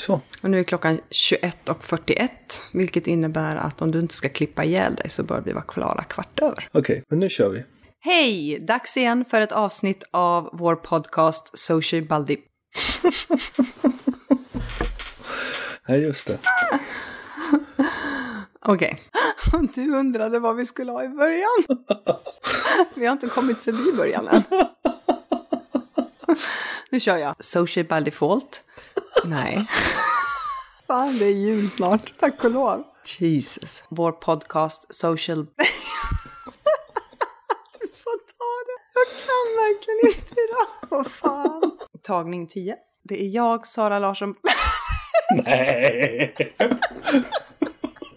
Så. Och nu är klockan 21.41, vilket innebär att om du inte ska klippa ihjäl dig så bör vi vara klara kvart över. Okej, men nu kör vi. Hej! Dags igen för ett avsnitt av vår podcast Social Baldi. Nej, just det. Okej. Du undrade vad vi skulle ha i början. Vi har inte kommit förbi början än. Nu kör jag. Social by default. Nej. Fan, det är jul snart. Tack och lov. Jesus. Vår podcast Social... Du får ta det. Jag kan verkligen inte idag. Vad fan. Tagning 10. Det är jag, Sara Larsson. Nej!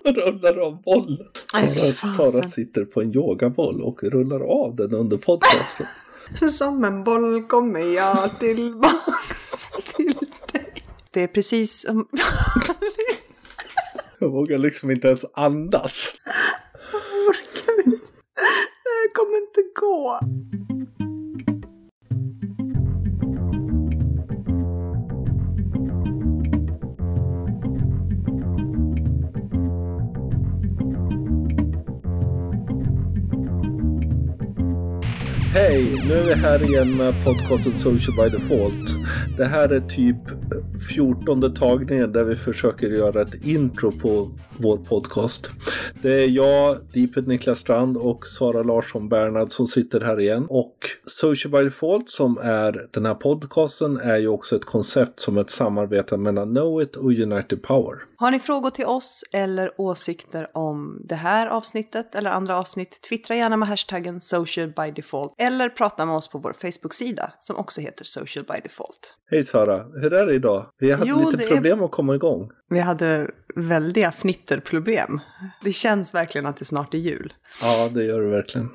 rullar av bollen. Sara. Sara sitter på en yogaboll och rullar av den under podcasten. Som en boll kommer jag tillbaks till dig. Det är precis som... Jag vågar liksom inte ens andas. orkar inte. Det här kommer inte gå. Hej, nu är vi här igen med podcasten Social by Default. Det här är typ 14 tagningen där vi försöker göra ett intro på vår podcast. Det är jag, Deeped Niklas Strand och Sara Larsson Bernhard som sitter här igen. Och Social by Default som är den här podcasten är ju också ett koncept som ett samarbete mellan Knowit och United Power. Har ni frågor till oss eller åsikter om det här avsnittet eller andra avsnitt? Twittra gärna med hashtaggen social by default eller prata med oss på vår Facebook-sida som också heter social by default. Hej Sara, hur är det idag? Vi hade Jo, lite det är- problem att komma igång. Vi hade väldiga fnitterproblem. Det känns verkligen att det snart är jul. Ja, det gör det verkligen.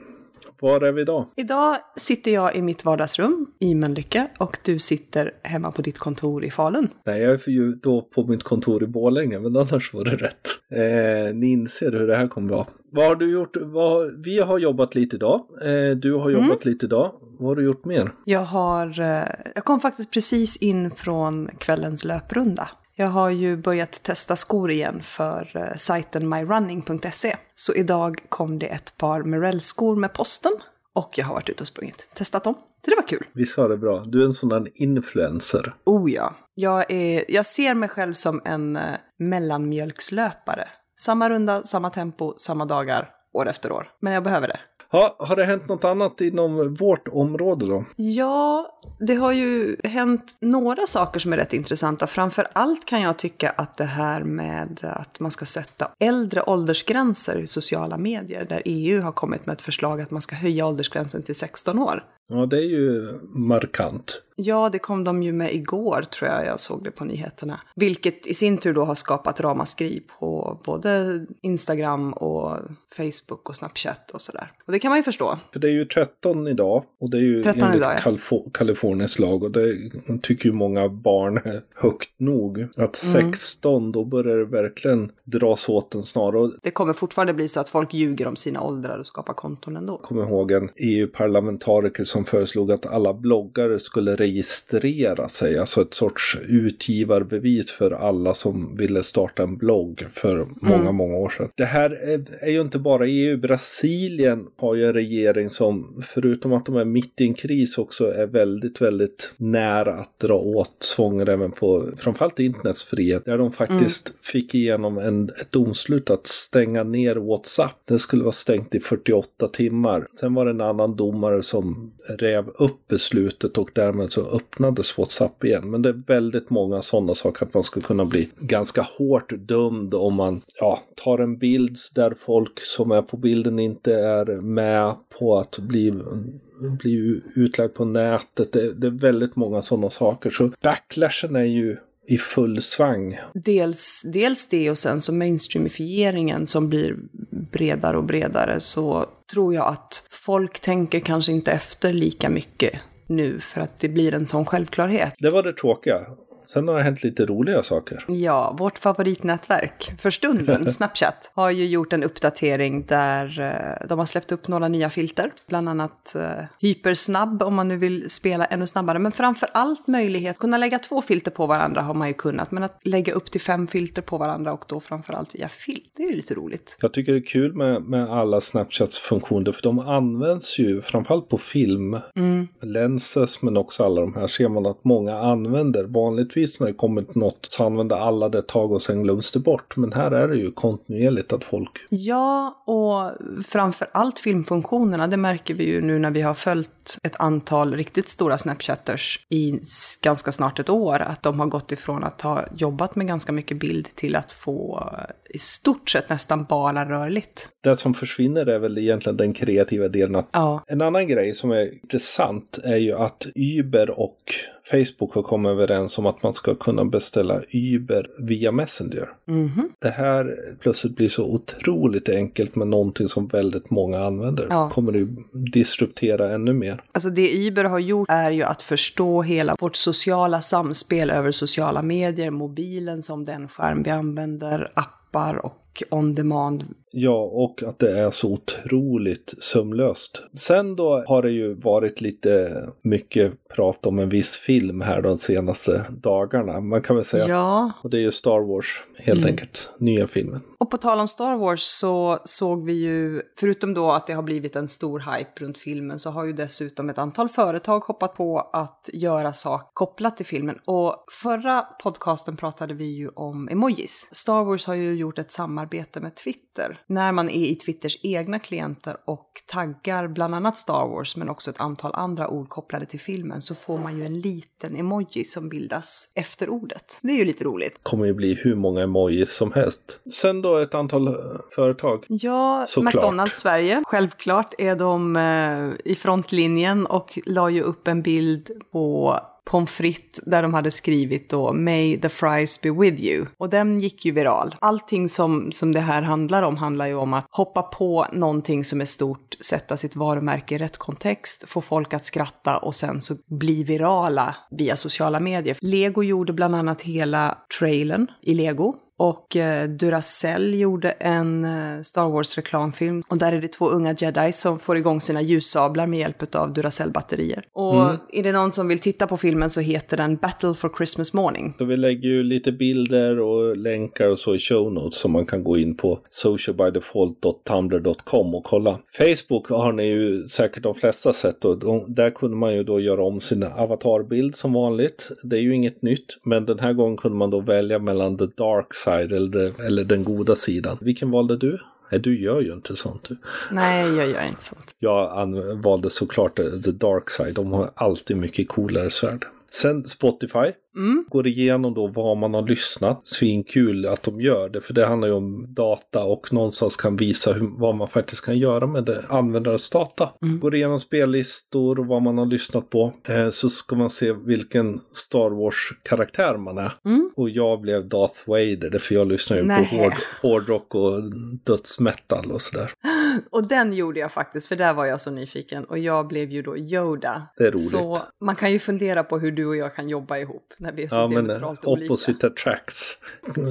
Var är vi idag? Idag sitter jag i mitt vardagsrum i Mölnlycke och du sitter hemma på ditt kontor i Falun. Nej, jag är ju då på mitt kontor i Borlänge, men annars var det rätt. Eh, ni inser hur det här kommer vara. Vad har du gjort? Vad, vi har jobbat lite idag. Eh, du har jobbat lite idag. Vad har du gjort mer? Jag har, eh, jag kom faktiskt precis in från kvällens löprunda. Jag har ju börjat testa skor igen för eh, sajten myrunning.se. Så idag kom det ett par Merrell-skor med posten och jag har varit ute och sprungit. Testat dem. Så det var kul. Vi sa det bra. Du är en sån där influencer. Oh ja. Jag, är, jag ser mig själv som en mellanmjölkslöpare. Samma runda, samma tempo, samma dagar, år efter år. Men jag behöver det. Ha, har det hänt något annat inom vårt område då? Ja, det har ju hänt några saker som är rätt intressanta. Framför allt kan jag tycka att det här med att man ska sätta äldre åldersgränser i sociala medier, där EU har kommit med ett förslag att man ska höja åldersgränsen till 16 år. Ja, det är ju markant. Ja, det kom de ju med igår tror jag, jag såg det på nyheterna. Vilket i sin tur då har skapat ramaskri på både Instagram och Facebook och Snapchat och sådär. Och det kan man ju förstå. För det är ju 13 idag och det är ju 13 enligt idag, ja. Kalifo- Kaliforniens lag och det tycker ju många barn är högt nog. Att Mm. 16, då börjar det verkligen dras åt en snara. Och Det kommer fortfarande bli så att folk ljuger om sina åldrar och skapar konton ändå. kommer ihåg en EU-parlamentariker som föreslog att alla bloggare skulle registrera sig, alltså ett sorts utgivarbevis för alla som ville starta en blogg för många, många år sedan. Det här är, är ju inte bara EU. Brasilien har ju en regering som, förutom att de är mitt i en kris, också är väldigt, väldigt nära att dra åt svångremmen på framförallt internets frihet, där de faktiskt fick igenom en, ett domslut att stänga ner WhatsApp. Det skulle vara stängt i 48 timmar. Sen var det en annan domare som rev upp beslutet och därmed så öppnades WhatsApp igen. Men det är väldigt många sådana saker att man ska kunna bli ganska hårt dömd om man ja, tar en bild där folk som är på bilden inte är med på att bli bli utlagd på nätet. Det, det är väldigt många sådana saker. Så backlashen är ju i full svang. Dels, dels det och sen så mainstreamifieringen som blir bredare och bredare så tror jag att folk tänker kanske inte efter lika mycket nu för att det blir en sån självklarhet. Det var det tråkiga. Sen har det hänt lite roliga saker. Ja, vårt favoritnätverk för stunden, Snapchat, har ju gjort en uppdatering där eh, de har släppt upp några nya filter. Bland annat uh, hypersnabb om man nu vill spela ännu snabbare. Men framför allt möjlighet att kunna lägga två filter på varandra har man ju kunnat. Men att lägga upp till fem filter på varandra och då framför allt via film. Det är ju lite roligt. Jag tycker det är kul med, med alla Snapchats funktioner för de används ju framförallt på film. Mm. Lenses men också alla de här ser man att många använder. Vanligtvis när det kommer något så använder alla det ett tag och sen glöms det bort. Men här är det ju kontinuerligt att folk... Ja, och framför allt filmfunktionerna. Det märker vi ju nu när vi har följt ett antal riktigt stora Snapchatters i ganska snart ett år. Att de har gått ifrån att ha jobbat med ganska mycket bild till att få i stort sett nästan bara rörligt. Det som försvinner är väl egentligen den kreativa delen. Ja. En annan grej som är intressant är ju att Uber och Facebook har kommit överens om att man ska kunna beställa Uber via Messenger. Mm -hmm. Det här plötsligt blir så otroligt enkelt med någonting som väldigt många använder. Ja. Kommer det disruptera ännu mer. Alltså det Uber har gjort är ju att förstå hela vårt sociala samspel över sociala medier, mobilen som den skärm vi använder, appar och on demand. Ja, och att det är så otroligt sömlöst. Sen då har det ju varit lite mycket prat om en viss film här de senaste dagarna. Man kan väl säga. Ja. Och det är ju Star Wars, helt mm. enkelt. Nya filmen. Och på tal om Star Wars så såg vi ju, förutom då att det har blivit en stor hype runt filmen, så har ju dessutom ett antal företag hoppat på att göra sak kopplat till filmen. Och förra podcasten pratade vi ju om emojis. Star Wars har ju gjort ett samarbete med Twitter. När man är i Twitters egna klienter och taggar bland annat Star Wars, men också ett antal andra ord kopplade till filmen, så får man ju en liten emoji som bildas efter ordet. Det är ju lite roligt. kommer ju bli hur många emojis som helst. Sen då ett antal eh, företag. Ja, Såklart. McDonalds Sverige. Självklart är de eh, i frontlinjen och la ju upp en bild på pommes frites där de hade skrivit då “May the fries be with you” och den gick ju viral. Allting som, som det här handlar om handlar ju om att hoppa på någonting som är stort, sätta sitt varumärke i rätt kontext, få folk att skratta och sen så bli virala via sociala medier. Lego gjorde bland annat hela trailern i Lego och eh, Duracell gjorde en eh, Star Wars-reklamfilm. Och där är det två unga jedi som får igång sina ljussablar med hjälp av Duracell-batterier. Och mm. är det någon som vill titta på filmen så heter den Battle for Christmas Morning. Så vi lägger ju lite bilder och länkar och så i show notes som man kan gå in på socialbydefault.tumblr.com och kolla. Facebook har ni ju säkert de flesta sett och där kunde man ju då göra om sin avatarbild som vanligt. Det är ju inget nytt, men den här gången kunde man då välja mellan the dark side side eller, eller den goda sidan. Vilken valde du? Nej, du gör ju inte sånt. Nej, jag gör inte sånt. Jag valde såklart the dark side. De har alltid mycket coolare svärd. Sen Spotify. Mm. Går igenom då vad man har lyssnat. Svinkul att de gör det. För det handlar ju om data och någonstans kan visa hur, vad man faktiskt kan göra med det, användarens data. Mm. Går igenom spellistor och vad man har lyssnat på. Eh, så ska man se vilken Star Wars-karaktär man är. Mm. Och jag blev Darth Vader. För jag lyssnar ju Nej. på hård, hårdrock och dödsmetal och sådär. Och den gjorde jag faktiskt, för där var jag så nyfiken. Och jag blev ju då Yoda. Det är roligt. Så man kan ju fundera på hur du och jag kan jobba ihop när vi är så Ja, men diametralt olika. opposite attracts.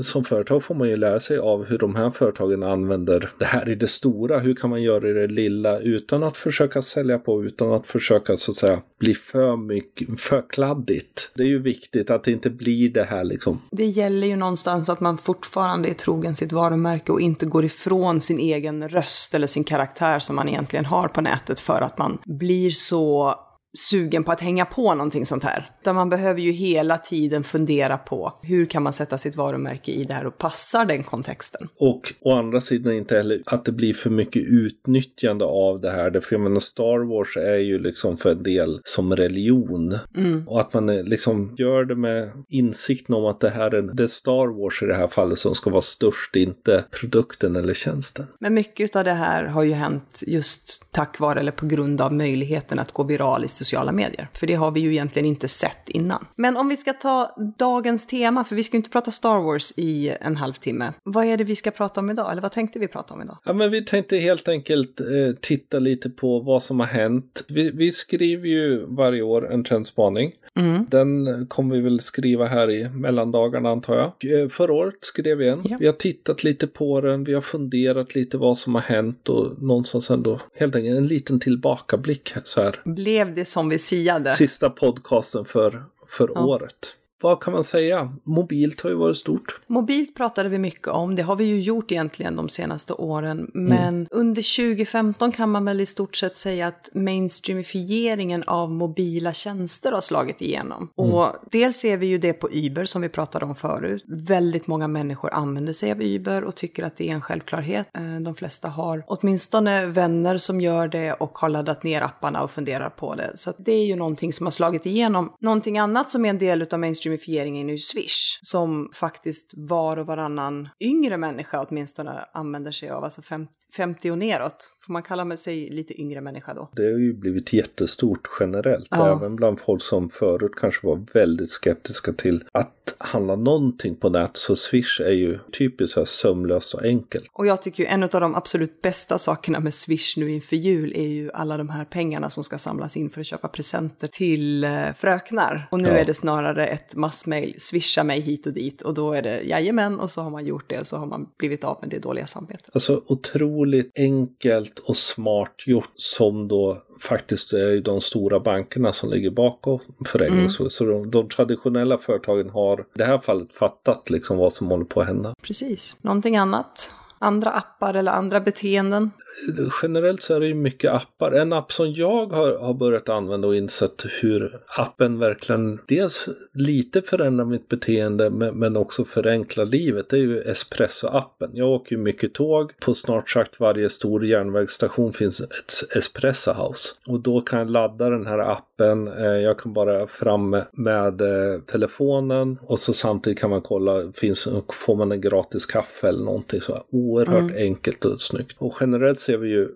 Som företag får man ju lära sig av hur de här företagen använder det här i det stora. Hur kan man göra i det lilla utan att försöka sälja på, utan att försöka så att säga bli för mycket, för kladdigt. Det är ju viktigt att det inte blir det här liksom. Det gäller ju någonstans att man fortfarande är trogen sitt varumärke och inte går ifrån sin egen röst eller sin karaktär som man egentligen har på nätet för att man blir så sugen på att hänga på någonting sånt här. Utan man behöver ju hela tiden fundera på hur kan man sätta sitt varumärke i det här och passar den kontexten. Och å andra sidan inte heller att det blir för mycket utnyttjande av det här. För jag menar Star Wars är ju liksom för en del som religion. Mm. Och att man eh, liksom gör det med insikten om att det här är, det är Star Wars i det här fallet som ska vara störst, inte produkten eller tjänsten. Men mycket av det här har ju hänt just tack vare eller på grund av möjligheten att gå viral i sociala medier. För det har vi ju egentligen inte sett innan. Men om vi ska ta dagens tema, för vi ska inte prata Star Wars i en halvtimme. Vad är det vi ska prata om idag? Eller vad tänkte vi prata om idag? Ja, men vi tänkte helt enkelt eh, titta lite på vad som har hänt. Vi, vi skriver ju varje år en trendspaning. Mm. Den kommer vi väl skriva här i mellandagarna antar jag. Eh, förra året skrev vi en. Ja. Vi har tittat lite på den, vi har funderat lite vad som har hänt och någonstans ändå helt enkelt en liten tillbakablick så här. Blev det som vi siade? Sista podcasten för, för ja. året vad kan man säga? Mobilt har ju varit stort. Mobilt pratade vi mycket om, det har vi ju gjort egentligen de senaste åren. Men mm. under 2015 kan man väl i stort sett säga att mainstreamifieringen av mobila tjänster har slagit igenom. Mm. Och dels ser vi ju det på Uber som vi pratade om förut. Väldigt många människor använder sig av Uber och tycker att det är en självklarhet. Eh, de flesta har åtminstone vänner som gör det och har laddat ner apparna och funderar på det. Så det är ju någonting som har slagit igenom. Någonting annat som är en del av mainstream mainstreamifieringen är ju Swish, som faktiskt var och varannan yngre människa åtminstone använder sig av, alltså 50 och neråt. Får man kalla sig lite yngre människa då? Det har ju blivit jättestort generellt, ja. även bland folk som förut kanske var väldigt skeptiska till att handla någonting på nät så Swish är ju typiskt så här sömlöst och enkelt. Och jag tycker ju en av de absolut bästa sakerna med Swish nu inför jul är ju alla de här pengarna som ska samlas in för att köpa presenter till eh, fröknar. Och nu ja. är det snarare ett massmail, swisha mig hit och dit och då är det jajamän och så har man gjort det och så har man blivit av med det dåliga samvetet. Alltså otroligt enkelt och smart gjort som då faktiskt är de stora bankerna som ligger bakom föreningen. Mm. Så de, de traditionella företagen har i det här fallet fattat liksom vad som håller på att hända. Precis. Någonting annat andra appar eller andra beteenden? Generellt så är det ju mycket appar. En app som jag har, har börjat använda och insett hur appen verkligen dels lite förändrar mitt beteende men, men också förenklar livet. Det är ju Espresso-appen. Jag åker ju mycket tåg. På snart sagt varje stor järnvägsstation finns ett Espresso House. Och då kan jag ladda den här appen. Eh, jag kan bara fram med eh, telefonen och så samtidigt kan man kolla, finns, får man en gratis kaffe eller någonting så oerhört mm. enkelt och snyggt. Och generellt ser vi ju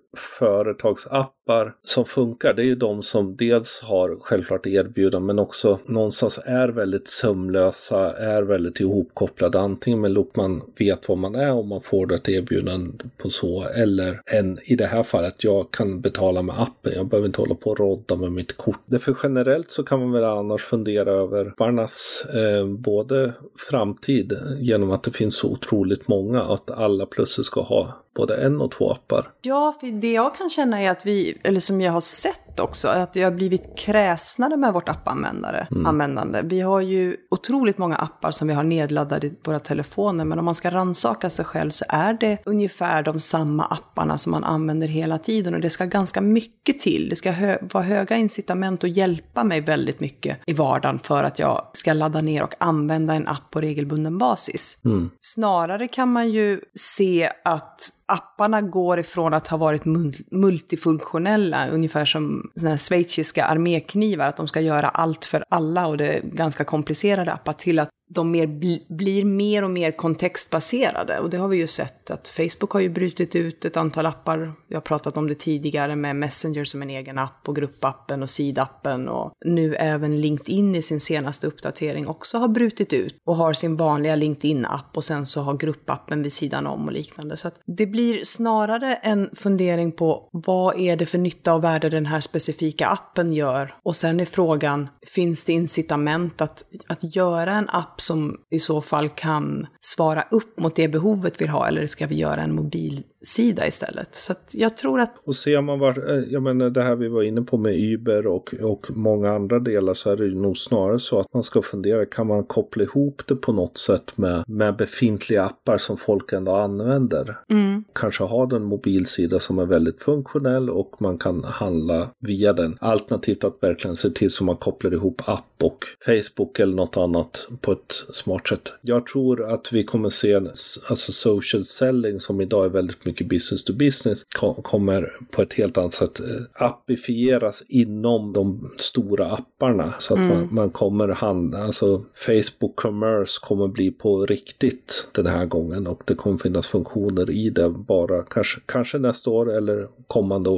appar som funkar. Det är ju de som dels har självklart erbjudanden men också någonstans är väldigt sömlösa, är väldigt ihopkopplade. Antingen med look man vet var man är och man får det ett erbjudande på så eller en i det här fallet jag kan betala med appen. Jag behöver inte hålla på och rodda med mitt kort. Därför generellt så kan man väl annars fundera över Barnas eh, både framtid genom att det finns så otroligt många att alla plötsligt ska ha både en och två appar. Ja, för det jag kan känna är att vi, eller som jag har sett också, att vi har blivit kräsnare med vårt appanvändare. Mm. Användande. Vi har ju otroligt många appar som vi har nedladdade i våra telefoner, men om man ska ransaka sig själv så är det ungefär de samma apparna som man använder hela tiden och det ska ganska mycket till. Det ska hö vara höga incitament och hjälpa mig väldigt mycket i vardagen för att jag ska ladda ner och använda en app på regelbunden basis. Mm. Snarare kan man ju se att apparna går ifrån att ha varit multifunktionella, ungefär som såna här schweiziska arméknivar, att de ska göra allt för alla och det är ganska komplicerade appar, till att de mer bl blir mer och mer kontextbaserade. Och det har vi ju sett att Facebook har ju brutit ut ett antal appar. Vi har pratat om det tidigare med Messenger som en egen app och gruppappen och sidappen och nu även LinkedIn i sin senaste uppdatering också har brutit ut och har sin vanliga LinkedIn-app och sen så har gruppappen vid sidan om och liknande. Så att det blir snarare en fundering på vad är det för nytta och värde den här specifika appen gör? Och sen är frågan, finns det incitament att, att göra en app som i så fall kan svara upp mot det behovet vi har eller ska vi göra en mobil mobilsida istället? Så jag tror att... Och ser man var, eh, jag menar det här vi var inne på med Uber och, och många andra delar så är det nog snarare så att man ska fundera, kan man koppla ihop det på något sätt med, med befintliga appar som folk ändå använder? Mm. Kanske ha den mobilsida som är väldigt funktionell och man kan handla via den. Alternativt att verkligen se till så man kopplar ihop app och Facebook eller något annat på ett smart sätt. Jag tror att vi kommer se en alltså social selling som idag är väldigt mycket business to business kommer på ett helt annat sätt eh, appifieras inom de stora apparna. Så att mm. man, man, kommer handla, alltså Facebook commerce kommer bli på riktigt den här gången. Och det kommer finnas funktioner i det bara kanske, kanske nästa år eller kommande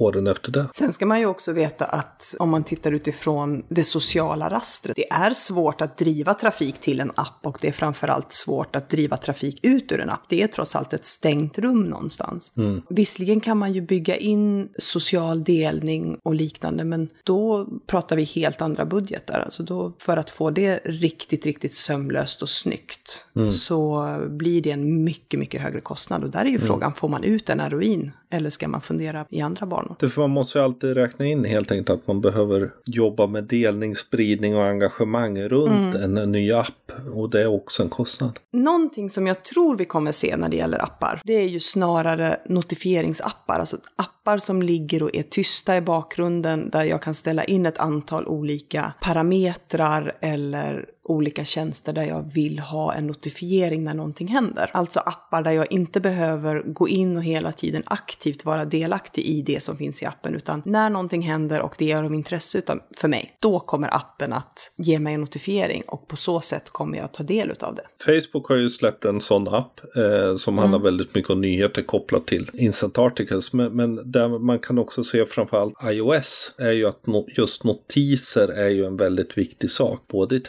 åren efter det. Sen ska man ju också veta att om man tittar utifrån det sociala rastret, det är svårt att driva trafik till en app och det är framförallt svårt att driva trafik ut ur en app. Det är trots allt ett stängt rum någonstans. Mm. Visserligen kan man ju bygga in social delning och liknande, men då pratar vi helt andra budgetar. Alltså då, för att få det riktigt, riktigt sömlöst och snyggt mm. så blir det en mycket, mycket högre kostnad. Och där är ju mm. frågan, får man ut en heroin eller ska man fundera i andra banor? Det för man måste ju alltid räkna in helt enkelt att man behöver jobba med delning, spridning och engagemang runt mm. en ny app. Och det är också en kostnad. Någonting som jag tror vi kommer se när det gäller appar, det är ju snarare notifieringsappar. Alltså appar som ligger och är tysta i bakgrunden där jag kan ställa in ett antal olika parametrar eller olika tjänster där jag vill ha en notifiering när någonting händer. Alltså appar där jag inte behöver gå in och hela tiden aktivt vara delaktig i det som finns i appen, utan när någonting händer och det är av intresse för mig, då kommer appen att ge mig en notifiering och på så sätt kommer jag ta del av det. Facebook har ju släppt en sån app eh, som mm. handlar väldigt mycket om nyheter kopplat till Instant Articles, men, men där man kan också se framförallt iOS är ju att no just notiser är ju en väldigt viktig sak, både i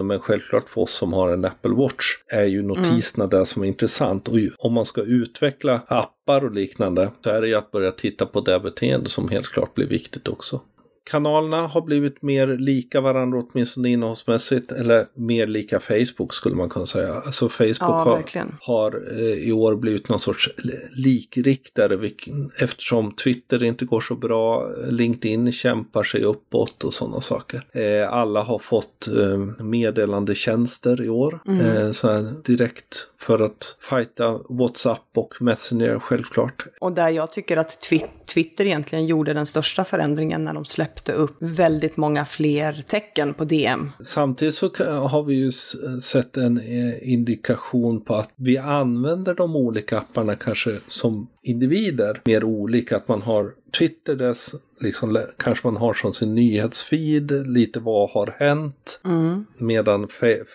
telefonen men självklart för oss som har en Apple Watch är ju notiserna mm. det som är intressant. Och om man ska utveckla appar och liknande så är det ju att börja titta på det beteende som helt klart blir viktigt också kanalerna har blivit mer lika varandra åtminstone innehållsmässigt. Eller mer lika Facebook skulle man kunna säga. Alltså Facebook ja, har, har eh, i år blivit någon sorts likriktare eftersom Twitter inte går så bra. LinkedIn kämpar sig uppåt och sådana saker. Eh, alla har fått eh, meddelandetjänster i år. Mm. Så här, direkt för att fighta WhatsApp och Messenger självklart. Och där jag tycker att Twitter egentligen gjorde den största förändringen när de släppte upp väldigt många fler tecken på DM. Samtidigt så har vi ju sett en eh, indikation på att vi använder de olika apparna kanske som individer mer olika. Att man har Twitter, dess, liksom, kanske man har som sin nyhetsfeed, lite vad har hänt. Mm. Medan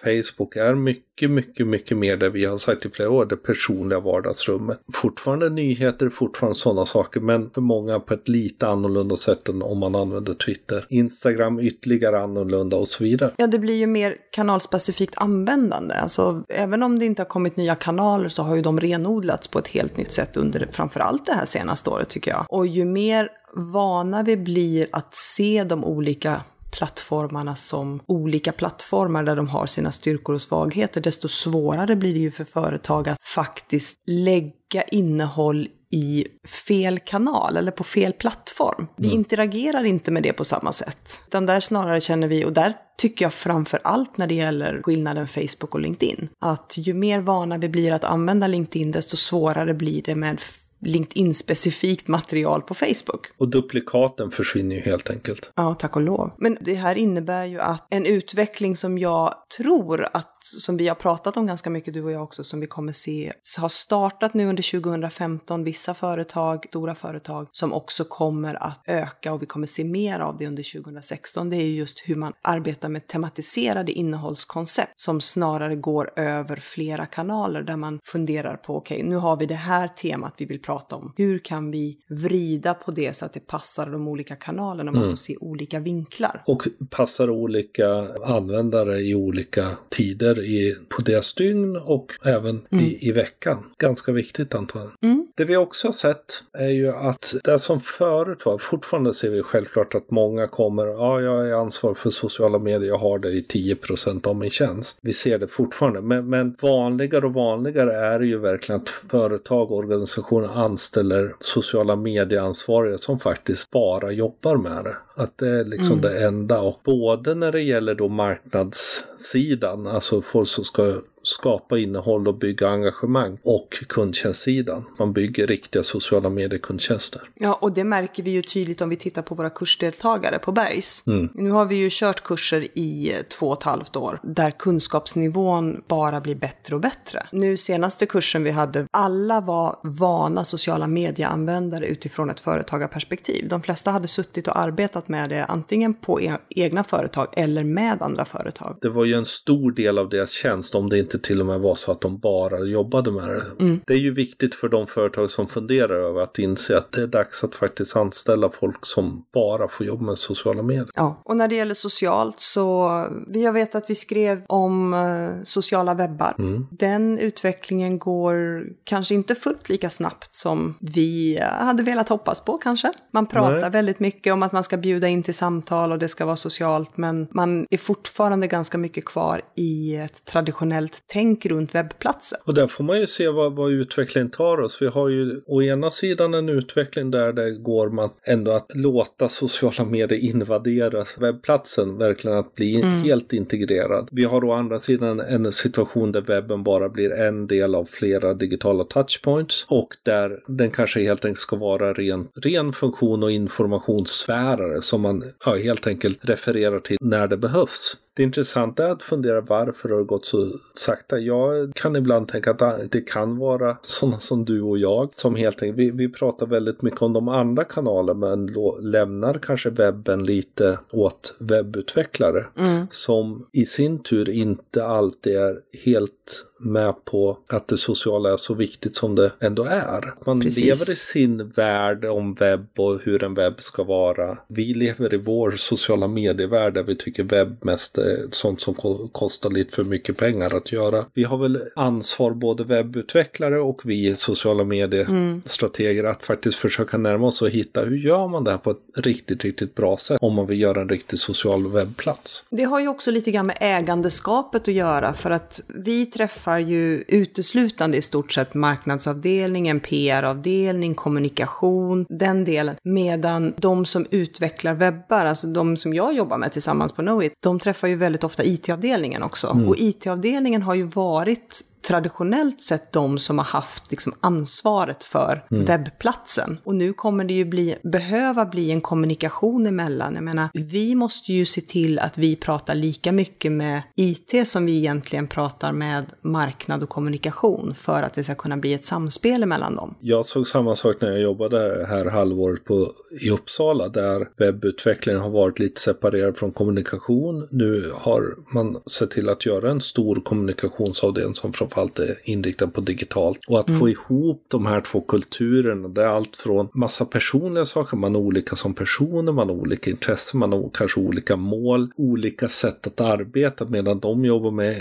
Facebook är mycket, mycket, mycket mer det vi har sagt i flera år, det personliga vardagsrummet. Fortfarande nyheter, fortfarande sådana saker, men för många på ett lite annorlunda sätt än om man använder Twitter. Instagram ytterligare annorlunda och så vidare. Ja, det blir ju mer kanalspecifikt användande. Alltså, även om det inte har kommit nya kanaler så har ju de renodlats på ett helt nytt sätt under framför allt det här senaste året tycker jag. Och ju mer vana vi blir att se de olika plattformarna som olika plattformar där de har sina styrkor och svagheter, desto svårare blir det ju för företag att faktiskt lägga innehåll i fel kanal eller på fel plattform. Vi mm. interagerar inte med det på samma sätt. Utan där snarare känner vi, och där tycker jag framför allt när det gäller skillnaden Facebook och LinkedIn, att ju mer vana vi blir att använda LinkedIn, desto svårare blir det med LinkedIn-specifikt material på Facebook. Och duplikaten försvinner ju helt enkelt. Ja, tack och lov. Men det här innebär ju att en utveckling som jag tror att som vi har pratat om ganska mycket, du och jag också, som vi kommer se, har startat nu under 2015, vissa företag, stora företag, som också kommer att öka och vi kommer se mer av det under 2016. Det är just hur man arbetar med tematiserade innehållskoncept som snarare går över flera kanaler där man funderar på, okej, okay, nu har vi det här temat vi vill prata om. Hur kan vi vrida på det så att det passar de olika kanalerna och man mm. får se olika vinklar? Och passar olika användare i olika tider i, på deras dygn och även mm. i, i veckan. Ganska viktigt antar jag. Mm. Det vi också har sett är ju att det som förut var, fortfarande ser vi självklart att många kommer, ja jag är ansvarig för sociala medier, jag har det i 10% av min tjänst. Vi ser det fortfarande, men, men vanligare och vanligare är det ju verkligen att företag och organisationer anställer sociala medieansvariga som faktiskt bara jobbar med det. Att det är liksom mm. det enda och både när det gäller då marknadssidan, alltså folk som ska skapa innehåll och bygga engagemang och kundtjänstsidan. Man bygger riktiga sociala medier-kundtjänster. Ja, och det märker vi ju tydligt om vi tittar på våra kursdeltagare på Bergs. Mm. Nu har vi ju kört kurser i två och ett halvt år där kunskapsnivån bara blir bättre och bättre. Nu senaste kursen vi hade, alla var vana sociala medieanvändare utifrån ett företagarperspektiv. De flesta hade suttit och arbetat med det antingen på e egna företag eller med andra företag. Det var ju en stor del av deras tjänst, om det inte inte till och med vara så att de bara jobbade med det. Mm. Det är ju viktigt för de företag som funderar över att inse att det är dags att faktiskt anställa folk som bara får jobba med sociala medier. Ja, och när det gäller socialt så, vi har vetat att vi skrev om eh, sociala webbar. Mm. Den utvecklingen går kanske inte fullt lika snabbt som vi eh, hade velat hoppas på kanske. Man pratar Nej. väldigt mycket om att man ska bjuda in till samtal och det ska vara socialt, men man är fortfarande ganska mycket kvar i ett traditionellt tänk runt webbplatser. Och där får man ju se vad, vad utvecklingen tar oss. Vi har ju å ena sidan en utveckling där det går man ändå att låta sociala medier invadera webbplatsen, verkligen att bli helt integrerad. Vi har å andra sidan en situation där webben bara blir en del av flera digitala touchpoints och där den kanske helt enkelt ska vara ren, ren funktion och informationsbärare som man ja, helt enkelt refererar till när det behövs. Det intressanta är att fundera varför det har gått så sakta. Jag kan ibland tänka att det kan vara sådana som du och jag som helt enkelt, vi, vi pratar väldigt mycket om de andra kanalerna men lämnar kanske webben lite åt webbutvecklare som i sin tur inte alltid är helt med på att det sociala är så viktigt som det ändå är. Man Precis. lever i sin värld om webb och hur en webb ska vara. Vi lever i vår sociala medievärld där vi tycker webb mest är sånt som ko- kostar lite för mycket pengar att göra. Vi har väl ansvar, både webbutvecklare och vi sociala mediestrateger, att faktiskt försöka närma oss och hitta hur gör man det här på ett riktigt, riktigt bra sätt om man vill göra en riktig social webbplats. Det har ju också lite grann med ägandeskapet att göra för att vi träffar ju uteslutande i stort sett marknadsavdelningen, PR-avdelning, kommunikation, den delen. Medan de som utvecklar webbar, alltså de som jag jobbar med tillsammans på Knowit, de träffar ju väldigt ofta IT-avdelningen också. Och IT-avdelningen har ju varit traditionellt sett de som har haft liksom ansvaret för webbplatsen. Och nu kommer det ju bli, behöva bli en kommunikation emellan. Jag menar, vi måste ju se till att vi pratar lika mycket med IT som vi egentligen pratar med marknad och kommunikation för att det ska kunna bli ett samspel mellan dem. Jag såg samma sak när jag jobbade här halvåret på, i Uppsala där webbutvecklingen har varit lite separerad från kommunikation. Nu har man sett till att göra en stor kommunikationsavdelning som framförallt är inriktad på digitalt. Och att få ihop de här två kulturerna, det är allt från massa personliga saker, man är olika som personer, man har olika intressen, man har kanske olika mål, olika sätt att arbeta medan de jobbar med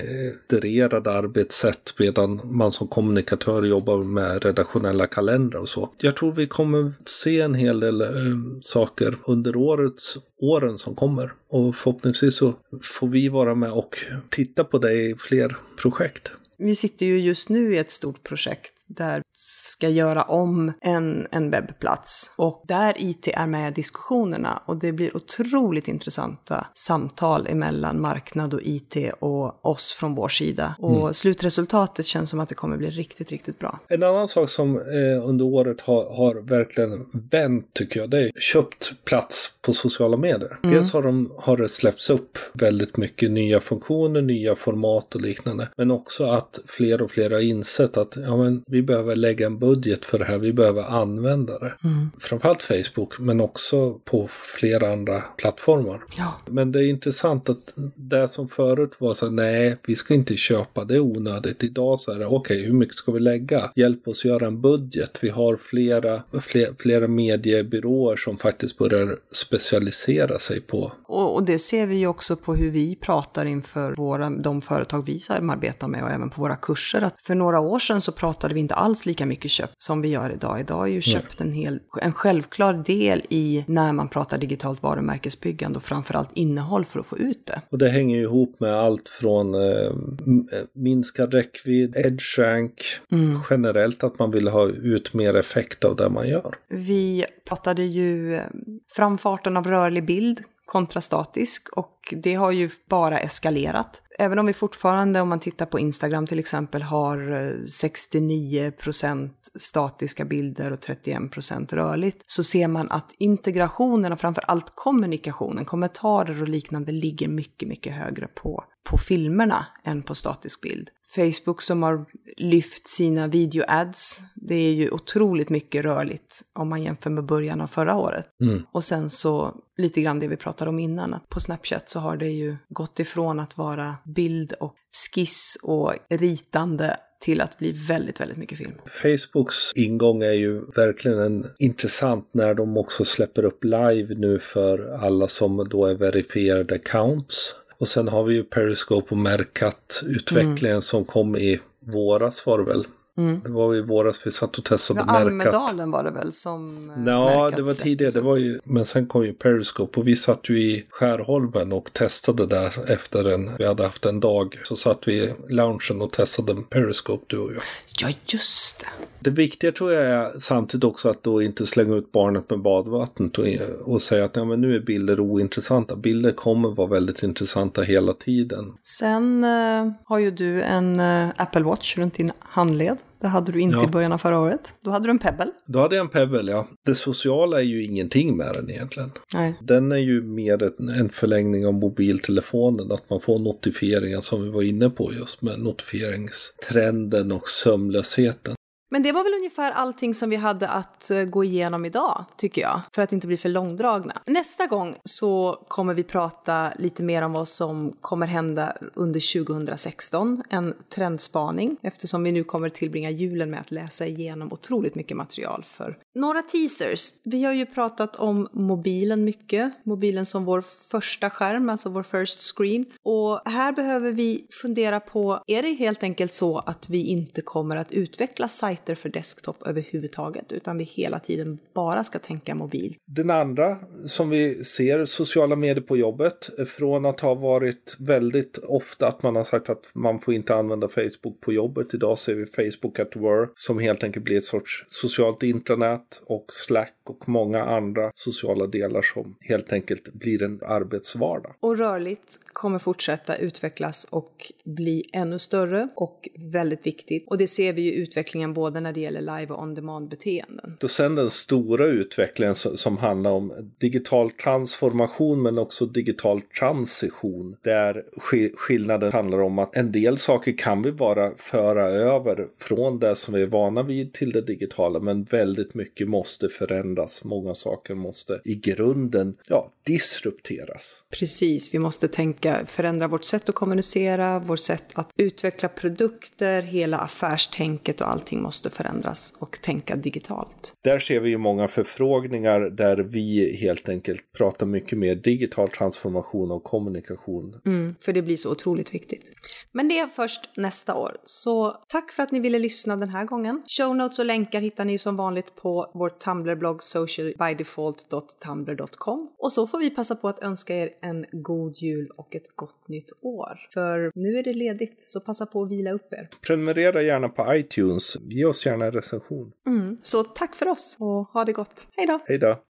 itererade arbetssätt medan man som kommunikatör jobbar med redaktionella kalendrar och så. Jag tror vi kommer se en hel del eh, saker under årets åren som kommer. Och förhoppningsvis så får vi vara med och titta på det i fler projekt. Vi sitter ju just nu i ett stort projekt där ska göra om en, en webbplats. Och där IT är med i diskussionerna. Och det blir otroligt intressanta samtal emellan marknad och IT och oss från vår sida. Och slutresultatet känns som att det kommer bli riktigt, riktigt bra. En annan sak som eh, under året har, har verkligen vänt tycker jag, det är köpt plats på sociala medier. Dels har, de, har det släppts upp väldigt mycket nya funktioner, nya format och liknande. Men också att fler och fler har insett att ja, men, vi behöver lägga en budget för det här, vi behöver använda det. Framförallt Facebook, men också på flera andra plattformar. Ja. Men det är intressant att det som förut var så nej, vi ska inte köpa, det är onödigt. Idag så är det, okej, hur mycket ska vi lägga? Hjälp oss göra en budget. Vi har flera, fler, flera mediebyråer som faktiskt börjar specialisera sig på. Och, och det ser vi ju också på hur vi pratar inför våra, de företag vi samarbetar med och även på våra kurser. Att för några år sedan så pratade vi inte alls lika mycket köpt som vi gör idag. Idag är ju köpt en, hel, en självklar del i när man pratar digitalt varumärkesbyggande och framförallt innehåll för att få ut det. Och det hänger ju ihop med allt från eh, eh, minskad räckvidd, edge rank, generellt att man vill ha ut mer effekt av det man gör. Vi pratade ju eh, framfarten av rörlig bild kontrastatisk och det har ju bara eskalerat. Även om vi fortfarande, om man tittar på Instagram till exempel, har eh, 69% statiska bilder och 31% rörligt, så ser man att integrationen och framför allt kommunikationen, kommentarer och liknande ligger mycket, mycket högre på, på filmerna än på statisk bild. Facebook som har lyft sina video-ads. Det är ju otroligt mycket rörligt om man jämför med början av förra året. Mm. Och sen så lite grann det vi pratade om innan, att på Snapchat så har det ju gått ifrån att vara bild och skiss och ritande till att bli väldigt, väldigt mycket film. Facebooks ingång är ju verkligen en, intressant när de också släpper upp live nu för alla som då är verifierade accounts. Och sen har vi ju Periscope och Mercat-utvecklingen mm. som kom i våras var det väl? Mm. Det var i våras vi satt och testade ja, Mercat. Almedalen var det väl som eh, Ja, det var tidigare. Det var ju, men sen kom ju Periscope och vi satt ju i Skärholmen och testade där efter en, vi hade haft en dag. Så satt vi i loungen och testade Periscope du och jag. Ja, just det. Det viktiga tror jag är samtidigt också att då inte slänga ut barnet med badvattnet och, och säga att ja, men nu är bilder ointressanta. Bilder kommer vara väldigt intressanta hela tiden. Sen uh, har ju du en uh, Apple Watch runt din handled. Det hade du inte ja. i början av förra året. Då hade du en Pebble. Då hade jag en Pebble, ja. Det sociala är ju ingenting med den egentligen. Nej. Den är ju mer en förlängning av mobiltelefonen, att man får notifieringar som vi var inne på just med notifieringstrenden och sömnlösheten. Men det var väl ungefär allting som vi hade att eh, gå igenom idag, tycker jag, för att inte bli för långdragna. Nästa gång så kommer vi prata lite mer om vad som kommer hända under 2016, en trendspaning, eftersom vi nu kommer tillbringa julen med att läsa igenom otroligt mycket material för några teasers. Vi har ju pratat om mobilen mycket, mobilen som vår första skärm, alltså vår first screen. Och här behöver vi fundera på, är det helt enkelt så att vi inte kommer att utveckla sajter sajter för desktop överhuvudtaget, utan vi hela tiden bara ska tänka mobil. Den andra som vi ser, sociala medier på jobbet, från att ha varit väldigt ofta att man har sagt att man får inte använda Facebook på jobbet. Idag ser vi Facebook at work som helt enkelt blir ett sorts socialt intranät och Slack och många andra sociala delar som helt enkelt blir en arbetsvardag. Och rörligt kommer fortsätta utvecklas och bli ännu större och väldigt viktigt. Och det ser vi ju utvecklingen både när det gäller live och on demand-beteenden. Och sen den stora utvecklingen som handlar om digital transformation men också digital transition. Där skillnaden handlar om att en del saker kan vi bara föra över från det som vi är vana vid till det digitala men väldigt mycket måste förändras. Många saker måste i grunden ja, disrupteras. Precis, vi måste tänka, förändra vårt sätt att kommunicera, vårt sätt att utveckla produkter, hela affärstänket och allting måste förändras och tänka digitalt. Där ser vi ju många förfrågningar där vi helt enkelt pratar mycket mer digital transformation och kommunikation. Mm, för det blir så otroligt viktigt. Men det är först nästa år. Så tack för att ni ville lyssna den här gången. Show notes och länkar hittar ni som vanligt på vår Tumblr-blogg socialbydefault.tumblr.com. Och så får vi passa på att önska er en god jul och ett gott nytt år. För nu är det ledigt, så passa på att vila upp er. Prenumerera gärna på iTunes. Ge oss gärna en recension. Mm. Så tack för oss och ha det gott. Hej då! Hej då!